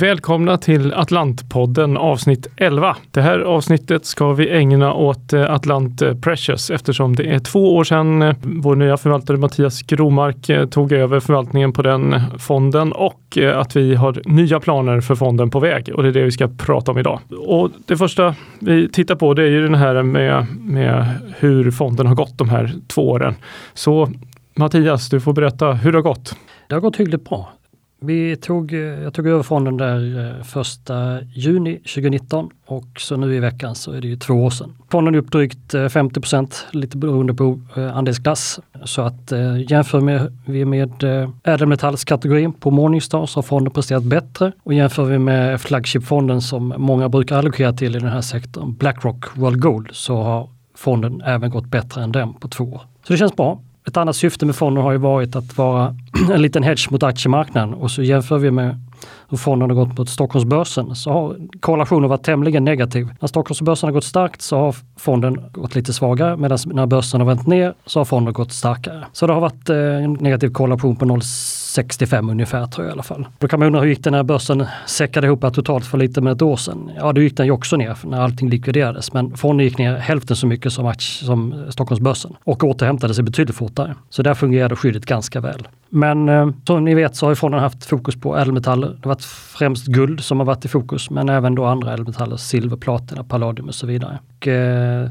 Välkomna till Atlantpodden avsnitt 11. Det här avsnittet ska vi ägna åt eh, Atlant eh, Precious eftersom det är två år sedan eh, vår nya förvaltare Mattias Gromark tog över förvaltningen på den fonden och att vi har nya planer för fonden på väg och det är det vi ska prata om idag. Och det första vi tittar på det är ju den här med, med hur fonden har gått de här två åren. Så Mattias, du får berätta hur det har gått. Det har gått hyggligt bra. Vi tog, eh, jag tog över fonden där eh, första juni 2019 och så nu i veckan så är det ju två år sedan. Fonden är upp drygt eh, 50 procent lite beroende på andelsklass. Så att jämför med, vi med ädelmetallskategorin på Morningstar så har fonden presterat bättre och jämför vi med flagshipfonden som många brukar allokera till i den här sektorn, Blackrock World Gold, så har fonden även gått bättre än den på två år. Så det känns bra. Ett annat syfte med fonden har ju varit att vara en liten hedge mot aktiemarknaden. Och så jämför vi med hur fonden har gått mot Stockholmsbörsen så har korrelationen varit tämligen negativ. När Stockholmsbörsen har gått starkt så har fonden gått lite svagare medan när börsen har vänt ner så har fonden gått starkare. Så det har varit eh, en negativ korrelation på 0,65 ungefär tror jag i alla fall. Då kan man undra hur gick det när börsen säckade ihop totalt för lite med ett år sedan? Ja, då gick den ju också ner när allting likviderades. Men fonden gick ner hälften så mycket som, som Stockholmsbörsen och återhämtade sig betydligt fortare. Så där fungerade skyddet ganska väl. Men eh, som ni vet så har fonden haft fokus på ädelmetaller. Varit främst guld som har varit i fokus, men även då andra ädelmetaller, silver, platina, palladium och så vidare. Och, eh,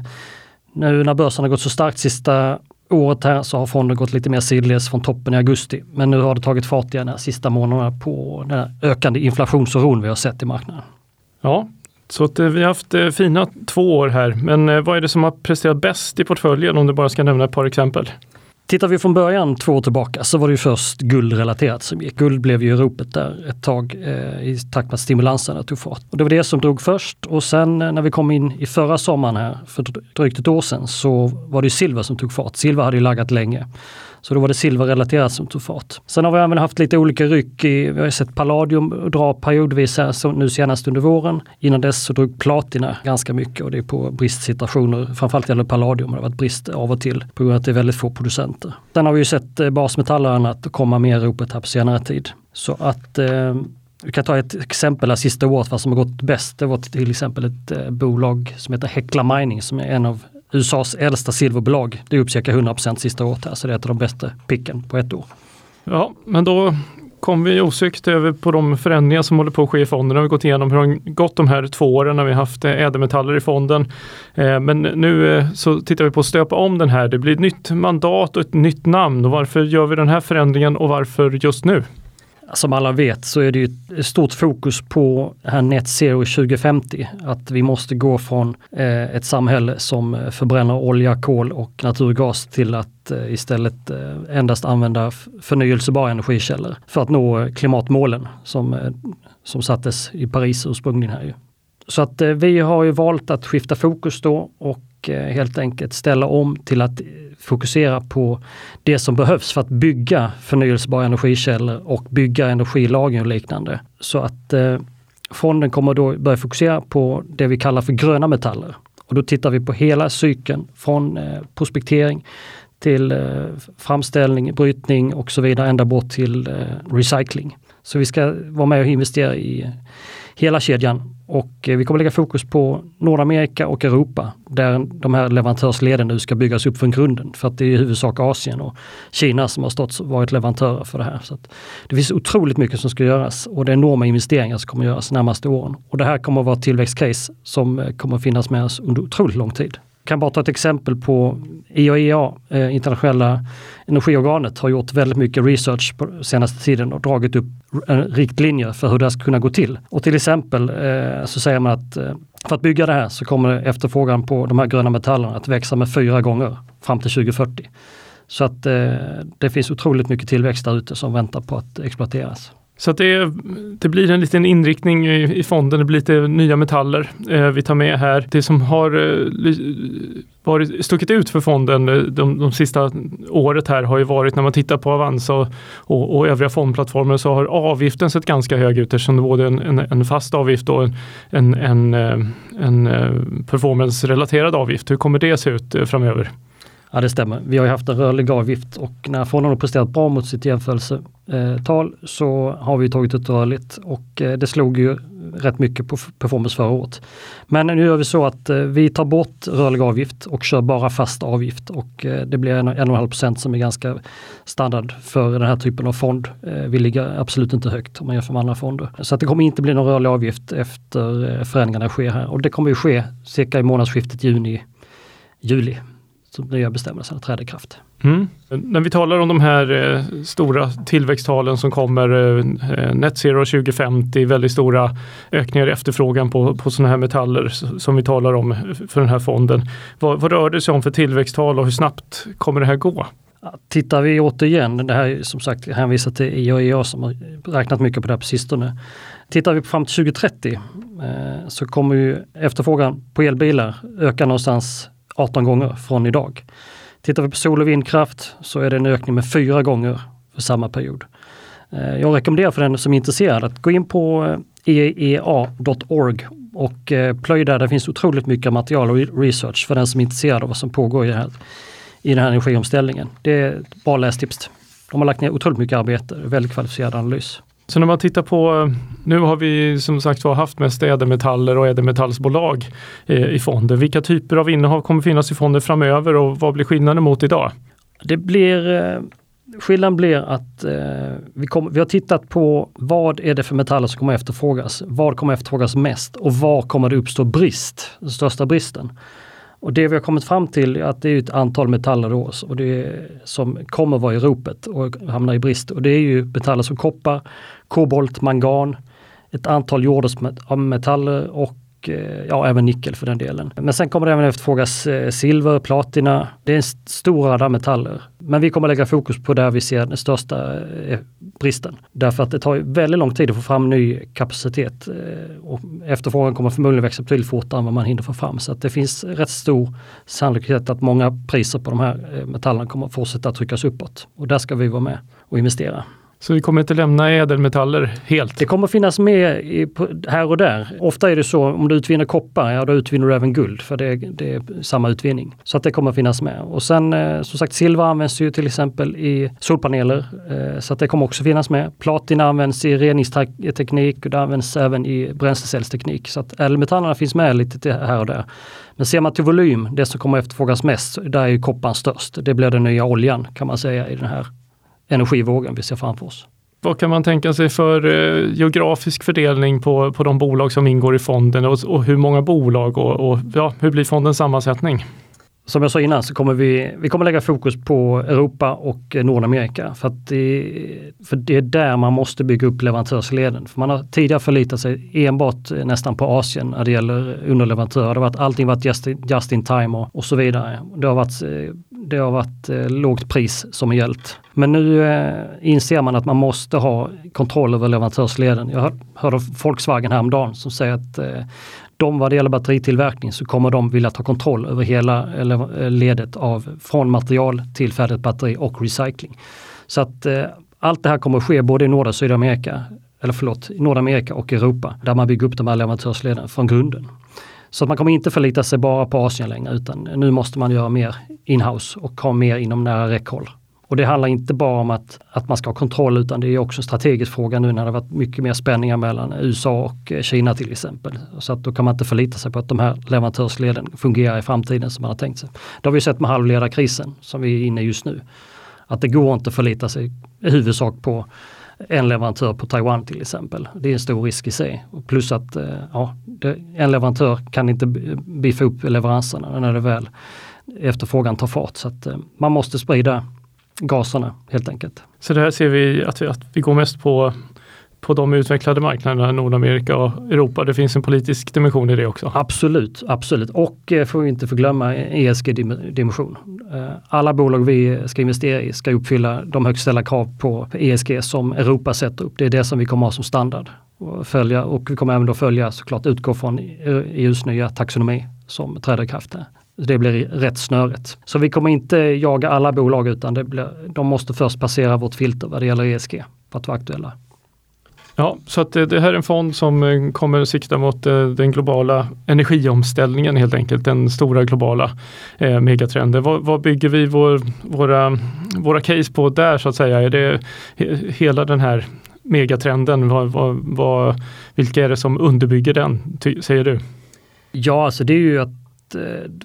nu när börsen har gått så starkt sista året här så har fonden gått lite mer sidledes från toppen i augusti. Men nu har det tagit fart igen de sista månaderna på den ökande inflationsoron vi har sett i marknaden. Ja, så att, eh, vi har haft eh, fina två år här. Men eh, vad är det som har presterat bäst i portföljen om du bara ska nämna ett par exempel? Tittar vi från början två år tillbaka så var det ju först guldrelaterat som gick. Guld blev ju ropet där ett tag eh, i takt med att stimulanserna tog fart. Och det var det som drog först och sen eh, när vi kom in i förra sommaren här för drygt ett år sedan så var det silver som tog fart. Silver hade ju laggat länge. Så då var det silverrelaterat som tog fart. Sen har vi även haft lite olika ryck. I, vi har sett palladium dra periodvis här, så nu senast under våren. Innan dess så drog platina ganska mycket och det är på bristsituationer. Framförallt gäller palladium. Det har varit brist av och till på grund av att det är väldigt få producenter. Sen har vi ju sett eh, basmetaller att komma mer i ropet här på senare tid. Så att eh, vi kan ta ett exempel här sista året vad som har gått bäst. Det var till exempel ett eh, bolag som heter Hekla Mining som är en av USAs äldsta silverbolag. Det är upp cirka 100% sista året här, så det är ett av de bästa picken på ett år. Ja, men då kom vi osökt över på de förändringar som håller på att ske i fonden. Vi har gått igenom hur det har gått de här två åren när vi haft eh, ädelmetaller i fonden. Eh, men nu eh, så tittar vi på att stöpa om den här. Det blir ett nytt mandat och ett nytt namn. Och varför gör vi den här förändringen och varför just nu? Som alla vet så är det ju ett stort fokus på här Net Zero 2050. Att vi måste gå från eh, ett samhälle som eh, förbränner olja, kol och naturgas till att eh, istället eh, endast använda förnyelsebara energikällor för att nå eh, klimatmålen som, eh, som sattes i Paris ursprungligen. Här. Så att vi har ju valt att skifta fokus då och Eh, helt enkelt ställa om till att fokusera på det som behövs för att bygga förnyelsebara energikällor och bygga energilagring och liknande. Så att eh, fonden kommer då börja fokusera på det vi kallar för gröna metaller. Och då tittar vi på hela cykeln från eh, prospektering till eh, framställning, brytning och så vidare ända bort till eh, recycling. Så vi ska vara med och investera i hela kedjan och eh, vi kommer lägga fokus på Nordamerika och Europa där de här leverantörsleden nu ska byggas upp från grunden. För att det är i huvudsak Asien och Kina som har stått, varit leverantörer för det här. Så det finns otroligt mycket som ska göras och det är enorma investeringar som kommer göras närmaste åren. Och det här kommer att vara ett tillväxtcase som eh, kommer att finnas med oss under otroligt lång tid kan bara ta ett exempel på IAEA, eh, internationella energiorganet, har gjort väldigt mycket research på senaste tiden och dragit upp eh, riktlinjer för hur det här ska kunna gå till. Och till exempel eh, så säger man att eh, för att bygga det här så kommer efterfrågan på de här gröna metallerna att växa med fyra gånger fram till 2040. Så att eh, det finns otroligt mycket tillväxt där ute som väntar på att exploateras. Så att det, det, blir en liten inriktning i, i, fonden, det blir lite nya metaller eh, vi tar med här. Det som har eh, varit, stuckit ut för fonden eh, de, de sista året här har ju varit när man tittar på Avanza och, och, och övriga fondplattformar så har avgiften sett ganska hög ut eftersom det är både en, en, en fast avgift och en, en, en, eh, en eh, performance-relaterad avgift. Hur kommer det se ut framöver? Ja det stämmer. Vi har ju haft en rörlig avgift och när fonden har presterat bra mot sitt jämförelsetal eh, så har vi tagit ut rörligt och eh, det slog ju rätt mycket på performance förra året. Men nu gör vi så att eh, vi tar bort rörlig avgift och kör bara fast avgift och det blir 1,5 procent som är ganska standard för den här typen av fond. Vi ligger absolut inte högt om man jämför med andra fonder. Så att det kommer inte bli någon rörlig avgift efter förändringarna sker här och det kommer ju ske cirka i månadsskiftet juni-juli nya bestämmelserna träder i kraft. Mm. När vi talar om de här eh, stora tillväxttalen som kommer, eh, Net Zero 2050, väldigt stora ökningar i efterfrågan på, på sådana här metaller som vi talar om för den här fonden. Vad, vad rör det sig om för tillväxttal och hur snabbt kommer det här gå? Tittar vi återigen, det här som sagt hänvisar till IAEA som har räknat mycket på det här på sistone. Tittar vi fram till 2030 eh, så kommer ju efterfrågan på elbilar öka någonstans 18 gånger från idag. Tittar vi på sol och vindkraft så är det en ökning med fyra gånger för samma period. Eh, jag rekommenderar för den som är intresserad att gå in på eh, eea.org och eh, plöj där. Det finns otroligt mycket material och research för den som är intresserad av vad som pågår i, här, i den här energiomställningen. Det är ett bra lästips. De har lagt ner otroligt mycket arbete, väldigt kvalificerad analys. Så när man tittar på, nu har vi som sagt var haft mest ädelmetaller och ädelmetallsbolag eh, i fonden. Vilka typer av innehav kommer finnas i fonden framöver och vad blir skillnaden mot idag? Det blir eh, Skillnaden blir att eh, vi, kom, vi har tittat på vad är det för metaller som kommer efterfrågas? Vad kommer efterfrågas mest och var kommer det uppstå brist, den största bristen? Och det vi har kommit fram till är att det är ett antal metaller då, och det är, som kommer vara i ropet och hamna i brist. Och det är ju metaller som koppar, kobolt, mangan, ett antal jordartsmetaller och Eh, ja, även nickel för den delen. Men sen kommer det även efterfrågas eh, silver, platina. Det är en stor metaller. Men vi kommer lägga fokus på där vi ser den största eh, bristen. Därför att det tar väldigt lång tid att få fram ny kapacitet och efterfrågan kommer förmodligen växa betydligt fortare än vad man hinner få fram. Så att det finns rätt stor sannolikhet att många priser på de här metallerna kommer fortsätta tryckas uppåt. Och där ska vi vara med och investera. Så vi kommer inte lämna ädelmetaller helt? Det kommer finnas med i, här och där. Ofta är det så om du utvinner koppar, ja då utvinner du även guld för det, det är samma utvinning. Så att det kommer finnas med. Och sen eh, som sagt silver används ju till exempel i solpaneler eh, så att det kommer också finnas med. Platina används i reningsteknik och det används även i bränslecellsteknik. Så att ädelmetallerna finns med lite här och där. Men ser man till volym, det som kommer efterfrågas mest, där är ju kopparn störst. Det blir den nya oljan kan man säga i den här energivågen vi ser framför oss. Vad kan man tänka sig för eh, geografisk fördelning på, på de bolag som ingår i fonden och, och hur många bolag och, och ja, hur blir fondens sammansättning? Som jag sa innan så kommer vi, vi kommer lägga fokus på Europa och Nordamerika för, att det, för det är där man måste bygga upp leverantörsleden. För man har tidigare förlitat sig enbart nästan på Asien när det gäller underleverantörer. Det har varit, allting varit just, just in time och, och så vidare. Det har varit, det har varit eh, lågt pris som har gällt. Men nu eh, inser man att man måste ha kontroll över leverantörsleden. Jag hörde Volkswagen häromdagen som säger att eh, de vad det gäller batteritillverkning så kommer de vilja ta kontroll över hela eh, ledet av från material till färdigt batteri och recycling. Så att eh, allt det här kommer att ske både i norra och Sydamerika, eller förlåt, i Nordamerika och Europa, där man bygger upp de här leverantörsleden från grunden. Så att man kommer inte förlita sig bara på Asien längre utan nu måste man göra mer inhouse och ha mer inom nära räckhåll. Och det handlar inte bara om att, att man ska ha kontroll utan det är också en strategisk fråga nu när det varit mycket mer spänningar mellan USA och eh, Kina till exempel. Så att då kan man inte förlita sig på att de här leverantörsleden fungerar i framtiden som man har tänkt sig. Det har vi sett med halvledarkrisen som vi är inne i just nu. Att det går inte att förlita sig i huvudsak på en leverantör på Taiwan till exempel. Det är en stor risk i sig. Plus att eh, ja, en leverantör kan inte biffa upp leveranserna när det väl efterfrågan tar fart. Så att eh, man måste sprida gaserna helt enkelt. Så det här ser vi att vi, att vi går mest på på de utvecklade marknaderna, Nordamerika och Europa. Det finns en politisk dimension i det också. Absolut, absolut. Och eh, får vi inte förglömma ESG-dimension. Eh, alla bolag vi ska investera i ska uppfylla de högst ställda krav på ESG som Europa sätter upp. Det är det som vi kommer ha som standard. Och, följa, och vi kommer även då följa såklart utgå från EUs nya taxonomi som träder i kraft här. Det blir rätt snöret. Så vi kommer inte jaga alla bolag utan det blir, de måste först passera vårt filter vad det gäller ESG för att vara aktuella. Ja, så att eh, det, här är en fond som eh, kommer att sikta mot eh, den globala energiomställningen helt enkelt, den stora globala eh, megatrenden. Vad, vad, bygger vi vår, våra, våra case på där så att säga? Är det hela den här megatrenden? Vad, vad, vad, vilka är det som underbygger den, ty, säger du? Ja, alltså det är ju att Eh,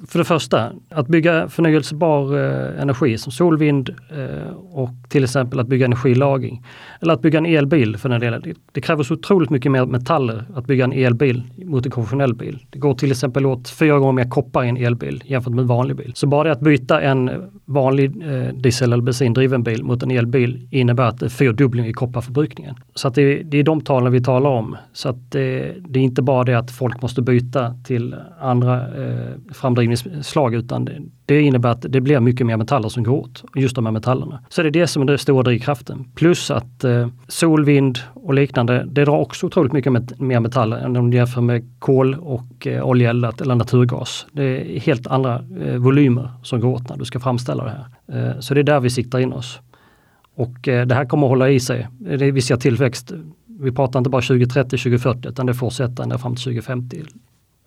för det första, att bygga förnyelsebar eh, energi som sol, vind eh, och till exempel att bygga energilagring. Eller att bygga en elbil för den delen. Det, kräver så otroligt mycket mer metaller att bygga en elbil mot en konventionell bil. Det går till exempel åt fyra gånger mer koppar i en elbil jämfört med en vanlig bil. Så bara det att byta en vanlig diesel eller bensindriven bil mot en elbil innebär att det är fyrdubbling i kopparförbrukningen. Så att det, det är de talen vi talar om. Så att det, det, är inte bara det att folk måste byta till andra eh, Eh, framdrivningsslag utan det, det innebär att det blir mycket mer metaller som går åt, just de här metallerna. Så det är det som är den stora drivkraften. Plus att eh, sol, vind och liknande, det drar också otroligt mycket met mer metaller än om du jämför med kol och eh, oljeeldat eller naturgas. Det är helt andra eh, volymer som går åt när du ska framställa det här. Eh, så det är där vi siktar in oss. Och eh, det här kommer att hålla i sig. Eh, det, vi ser tillväxt. Vi pratar inte bara 2030, 2040 utan det fortsätter ända fram till 2050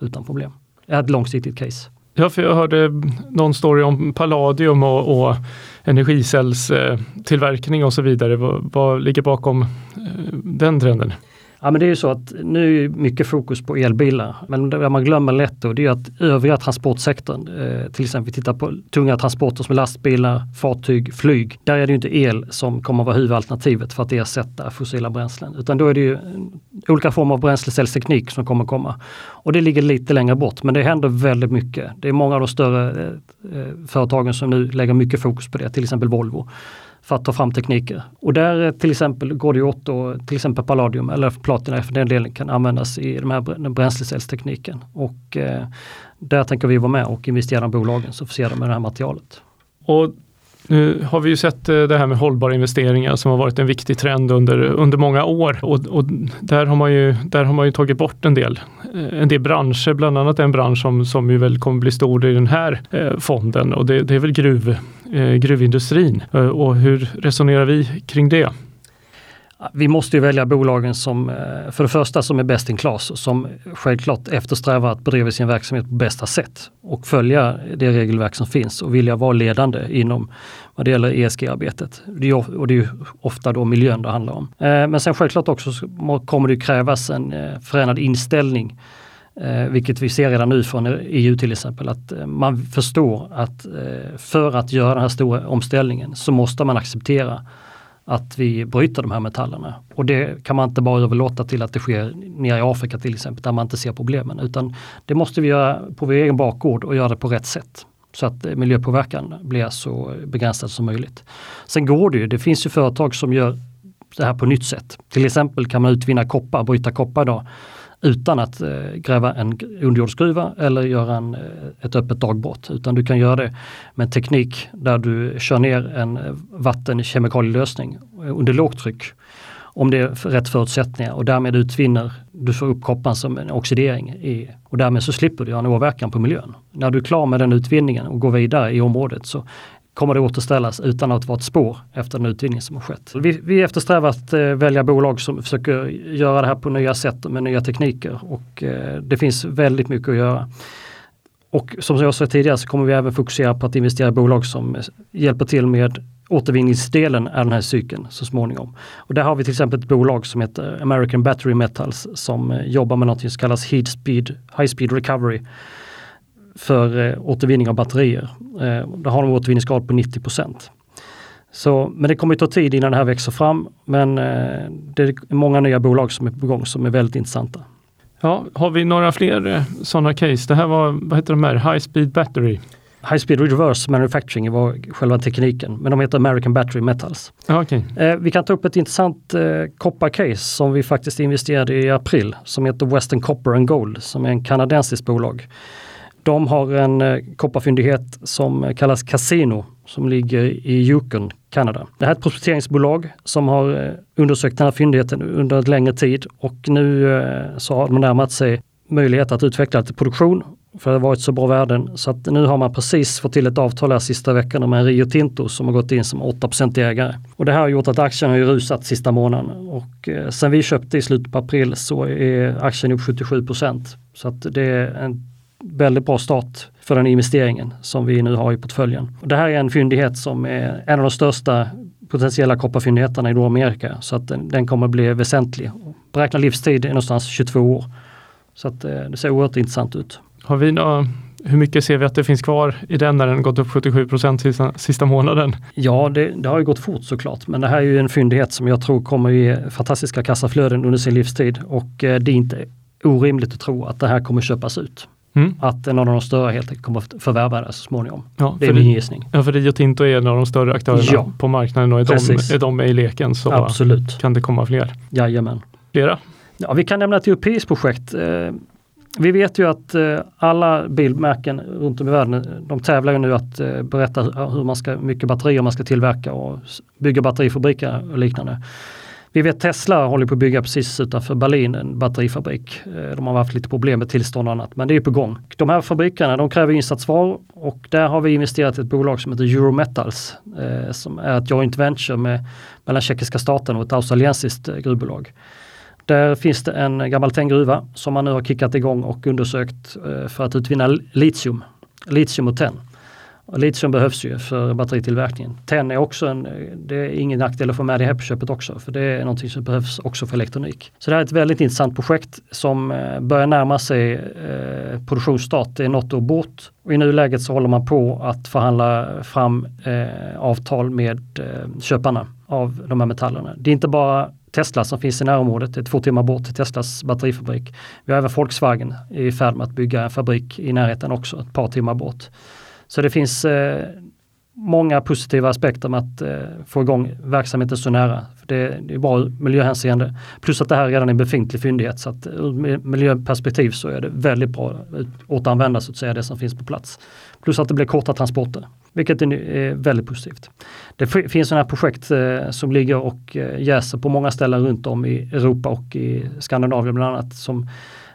utan problem. Är ett långsiktigt case. Ja, för jag hörde någon story om palladium och, och energicellstillverkning och så vidare. Vad, vad ligger bakom eh, den trenden? Ja men det är ju så att nu är mycket fokus på elbilar. Men det man glömmer lätt då det är att övriga transportsektorn, eh, till exempel vi tittar på tunga transporter som lastbilar, fartyg, flyg. Där är det ju inte el som kommer att vara huvudalternativet för att ersätta fossila bränslen. Utan då är det ju olika former av bränslecellsteknik som kommer komma. Och det ligger lite längre bort men det händer väldigt mycket. Det är många av de större eh, eh företagen som nu lägger mycket fokus på det, till exempel Volvo för att ta fram tekniker. Och där eh, till exempel går det åt då, till exempel palladium eller platina för den delen kan användas i de här, bränslecellstekniken. Och eh, där tänker vi vara med och investera i bolagen som förser dem med det här materialet. Och nu har vi ju sett eh, det här med hållbara investeringar som har varit en viktig trend under, under många år och, och där, har man ju, där har man ju tagit bort en del, eh, en del branscher, bland annat en bransch som, som ju väl kommer bli stor i den här eh, fonden och det, det är väl gruv, gruvindustrin. Och hur resonerar vi kring det? Vi måste ju välja bolagen som, eh, för det första som är bäst in class, som självklart eftersträvar att bedriva sin verksamhet på bästa sätt och följa det regelverk som finns och vilja vara ledande inom vad det gäller ESG-arbetet. Och det är ju ofta då miljön det handlar om. Eh, men sen självklart också kommer det krävas en eh, förändrad inställning vilket vi ser redan nu från EU till exempel, att man förstår att för att göra den här stora omställningen så måste man acceptera att vi bryter de här metallerna. Och det kan man inte bara överlåta till att det sker nere i Afrika till exempel, där man inte ser problemen. Utan det måste vi göra på vår egen bakgård och göra det på rätt sätt. Så att miljöpåverkan blir så begränsad som möjligt. Sen går det ju, det finns ju företag som gör det här på nytt sätt. Till exempel kan man utvinna koppar, bryta koppar idag utan att eh, gräva en underjordsgruva eller göra en, eh, ett öppet dagbrott. Utan du kan göra det med en teknik där du kör ner en eh, vattenkemikalielösning eh, under lågtryck om det är rätt förutsättningar och därmed utvinner, du får upp kopparn som en oxidering i, och därmed så slipper du göra en åverkan på miljön. När du är klar med den utvinningen och går vidare i området så kommer det återställas utan att vara ett spår efter den utvinning som har skett. Vi, vi eftersträvar att eh, välja bolag som försöker göra det här på nya sätt med nya tekniker och eh, det finns väldigt mycket att göra. Och som jag sa tidigare så kommer vi även fokusera på att investera i bolag som eh, hjälper till med återvinningsdelen av den här cykeln så småningom. Och där har vi till exempel ett bolag som heter American Battery Metals som eh, jobbar med något som kallas Heat Speed, High Speed Recovery för eh, återvinning av batterier. Eh, där har de återvinningsgrad på 90 så, men det kommer att ta tid innan det här växer fram. Men eh, det är många nya bolag som är på gång som är väldigt intressanta. Ja, har vi några fler eh, sådana case? Det här var, vad heter de här, High Speed Battery? High Speed Reverse Manufacturing var själva tekniken, men de heter American Battery Metals. Okay. Eh, vi kan ta upp ett intressant eh, kopparcase som vi faktiskt investerade i april som heter Western Copper and Gold som är en kanadensiskt bolag. De har en eh, kopparfyndighet som eh, kallas Casino som ligger i Yukon, Kanada. Det här är ett prospekteringsbolag som har eh, undersökt den här fyndigheten under en längre tid och nu så har de närmat sig möjlighet att utveckla det till produktion för det har varit så bra värden. Så att nu har man precis fått till ett avtal här sista veckan med Rio Tinto som har gått in som 8% ägare. Och det här har gjort att aktien har rusat sista månaden. Och sen vi köpte i slutet på april så är aktien upp 77% Så att det är en väldigt bra start för den investeringen som vi nu har i portföljen. Det här är en fyndighet som är en av de största potentiella kopparfyndigheterna i Nordamerika så att den, den kommer bli väsentlig. Beräknad livstid är någonstans 22 år. Så att eh, det ser oerhört intressant ut. Har vi några hur mycket ser vi att det finns kvar i den när den gått upp 77 procent sista, sista månaden? Ja, det, det, har ju gått fort såklart, men det här är ju en fyndighet som jag tror kommer ge fantastiska kassaflöden under sin livstid och eh, det är inte orimligt att tro att det här kommer köpas ut. Mm. Att någon av de större helt enkelt kommer att förvärva det så småningom. Ja, det är min gissning. Ja, för Rio Tinto är en av de större aktörerna ja, på marknaden och är de, är de med i leken så Absolut. kan det komma fler. Jajamän. Flera? Ja, vi kan nämna ett europeiskt projekt. Eh, vi vet ju att eh, alla bilmärken runt om i världen, de tävlar ju nu att eh, berätta hur man ska, mycket batterier man ska tillverka och bygga batterifabriker och liknande. Vi vet Tesla håller på att bygga precis utanför Berlin en batterifabrik. Eh, de har haft lite problem med tillstånd och annat, men det är på gång. De här fabrikerna de kräver insatsvaror och där har vi investerat i ett bolag som heter Eurometals eh, som är ett joint venture med, mellan tjeckiska staten och ett australiensiskt eh, gruvbolag. Där finns det en gammal tenngruva som man nu har kickat igång och undersökt eh, för att utvinna litium, litium och tenn. Och litium behövs ju för batteritillverkningen. Tenn är också en, det är ingen nackdel att få med det här på köpet också, för det är någonting som behövs också för elektronik. Så det här är ett väldigt intressant projekt som eh, börjar närma sig eh, produktionsstart. Det är något år bort och i nuläget så håller man på att förhandla fram eh, avtal med eh, köparna av de här metallerna. Det är inte bara Tesla som finns i närområdet, det är två timmar bort till Teslas batterifabrik. Vi har även Volkswagen i färd med att bygga en fabrik i närheten också, ett par timmar bort. Så det finns eh, många positiva aspekter med att eh, få igång verksamheten så nära. Det, det är bra ur miljöhänseende. Plus att det här redan är en befintlig fyndighet så att ur miljöperspektiv så är det väldigt bra att återanvända så att säga det som finns på plats. Plus att det blir korta transporter, vilket är väldigt positivt. Det finns sådana här projekt eh, som ligger och eh, jäser på många ställen runt om i Europa och i Skandinavien bland annat som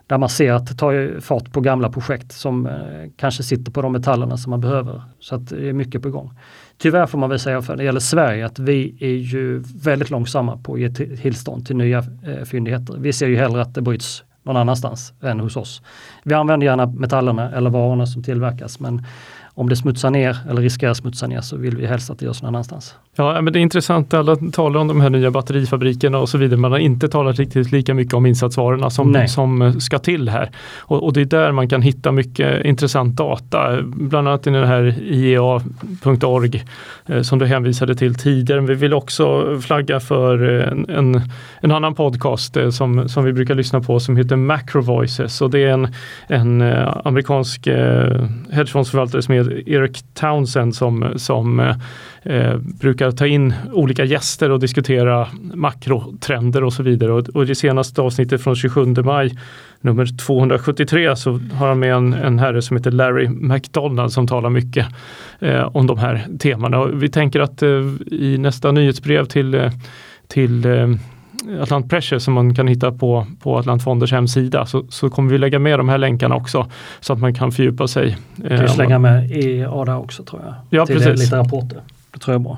där man ser att det tar fart på gamla projekt som eh, kanske sitter på de metallerna som man behöver. Så att det är mycket på gång. Tyvärr får man väl säga för det gäller Sverige att vi är ju väldigt långsamma på att ge tillstånd till nya eh, fyndigheter. Vi ser ju hellre att det bryts någon annanstans än hos oss. Vi använder gärna metallerna eller varorna som tillverkas men om det smutsar ner eller riskerar att smutsa ner så vill vi helst att det görs någon annanstans. Ja, men det är intressant. Alla talar om de här nya batterifabrikerna och så vidare. Man har inte talat riktigt lika mycket om insatsvarorna som, som ska till här. Och, och, det är där man kan hitta mycket intressant data. Bland annat i den här IEA.org eh, som du hänvisade till tidigare. Vi vill också flagga för en, en, en, annan podcast eh, som, som vi brukar lyssna på som heter Macro Voices. Och det är en, en eh, amerikansk eh, hedgefondsförvaltare som heter Eric Townsend som, som eh, eh, brukar ta in olika gäster och diskutera makrotrender och så vidare. Och, och det senaste avsnittet från 27 maj, nummer 273, så har han med en, en herre som heter Larry McDonald som talar mycket eh, om de här temana. Och vi tänker att eh, i nästa nyhetsbrev till, eh, till eh, Atlant Pressure som man kan hitta på, på Atlantfonders hemsida så, så kommer vi lägga med de här länkarna också så att man kan fördjupa sig. Du kan slänga med EA där också tror jag. Ja, till precis. lite rapporter. Det tror jag är bra.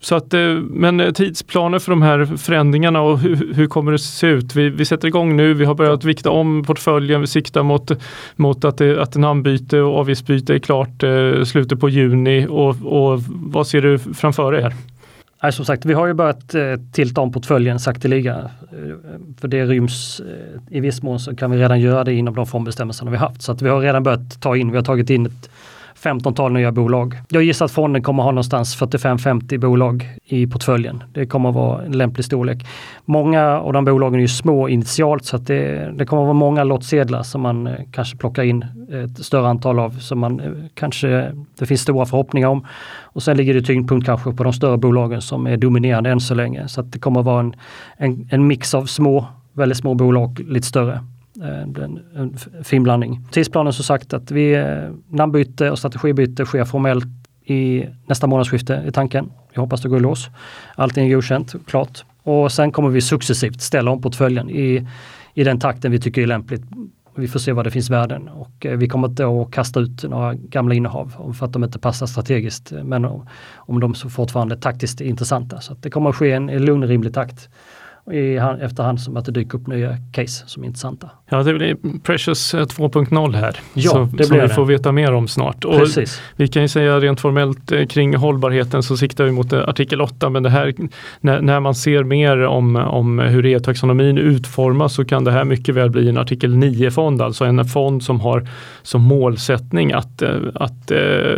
Så att, eh, men tidsplaner för de här förändringarna och hur, hur, kommer det se ut? Vi, vi sätter igång nu, vi har börjat vikta om portföljen, vi siktar mot, mot att, det, att namnbyte och avgiftsbyte är klart eh, slutet på juni och, och vad ser du framför dig här? Nej, som sagt, vi har ju börjat eh, tilta om portföljen sakteliga. Eh, för det ryms eh, i viss mån så kan vi redan göra det inom de fondbestämmelserna vi haft. Så att vi har redan börjat ta in, vi har tagit in ett 15-tal nya bolag. Jag gissar att fonden kommer ha någonstans 45-50 bolag i portföljen. Det kommer vara en lämplig storlek. Många av de bolagen är ju små initialt så att det, det kommer vara många lottsedlar som man eh, kanske plockar in ett större antal av som man eh, kanske, det finns stora förhoppningar om. Och sen ligger det tyngdpunkt kanske på de större bolagen som är dominerande än så länge. Så att det kommer vara en, en, en mix av små, väldigt små bolag, lite större. Eh, en, en fin blandning. Tidsplanen som sagt att vi eh, namnbyte och strategibyte sker formellt i nästa månadsskifte i tanken. Jag hoppas det går i lås. Allting är godkänt, klart. Och sen kommer vi successivt ställa om portföljen i, i den takten vi tycker är lämpligt. Vi får se vad det finns värden och eh, vi kommer inte att kasta ut några gamla innehav för att de inte passar strategiskt men om de fortfarande är taktiskt intressanta. Så det kommer att ske en, en lugn och rimlig takt i, efterhand som att det dyker upp nya case som är intressanta. Ja, det blir Precious 2.0 eh, här. Ja, så, det som vi det. får veta mer om snart. Och Precis. vi kan ju säga rent formellt eh, kring hållbarheten så siktar vi mot eh, artikel 8 men det här när, när man ser mer om, om hur e-taxonomin utformas så kan det här mycket väl bli en artikel 9-fond, alltså en fond som har som målsättning att, att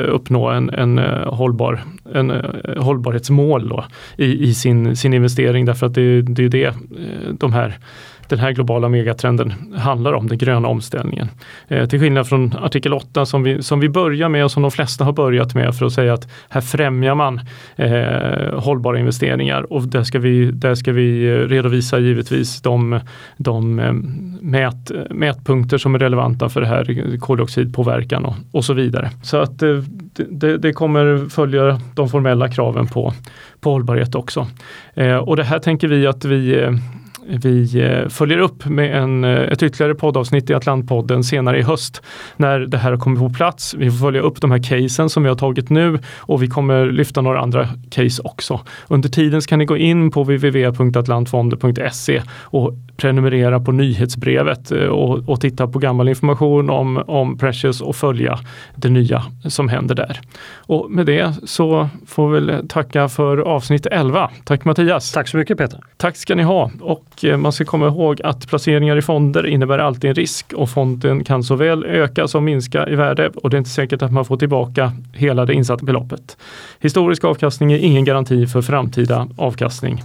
uppnå en, en, hållbar, en hållbarhetsmål då, i, i sin, sin investering därför att det, det är det det, eh, de här den här globala megatrenden handlar om, den gröna omställningen. Eh, till skillnad från artikel 8 som vi, som vi börjar med och som de flesta har börjat med för att säga att här främjar man eh, hållbara investeringar och där ska vi, där ska vi eh, redovisa givetvis de, de eh, mät, mätpunkter som är relevanta för det här koldioxidpåverkan och, och så vidare. Så att eh, det, det kommer följa de formella kraven på, på hållbarhet också. Eh, och det här tänker vi att vi eh, vi eh, följer upp med en, eh, ett ytterligare poddavsnitt i Atlantpodden senare i höst när det här kommit på plats. Vi får följa upp de här casen som vi har tagit nu och vi kommer lyfta några andra case också. Under tiden kan ni gå in på www.atlantfonder.se och prenumerera på nyhetsbrevet eh, och, och, titta på gammal information om, om Precious och följa det nya som händer där. Och med det så får vi väl tacka för avsnitt 11. Tack Mattias! Tack så mycket Peter! Tack ska ni ha och Eh, man ska komma ihåg att placeringar i fonder innebär alltid en risk och fonden kan såväl öka som minska i värde och det är inte säkert att man får tillbaka hela det insatta beloppet. Historisk avkastning är ingen garanti för framtida avkastning.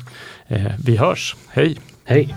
Eh, vi hörs, hej! Hej!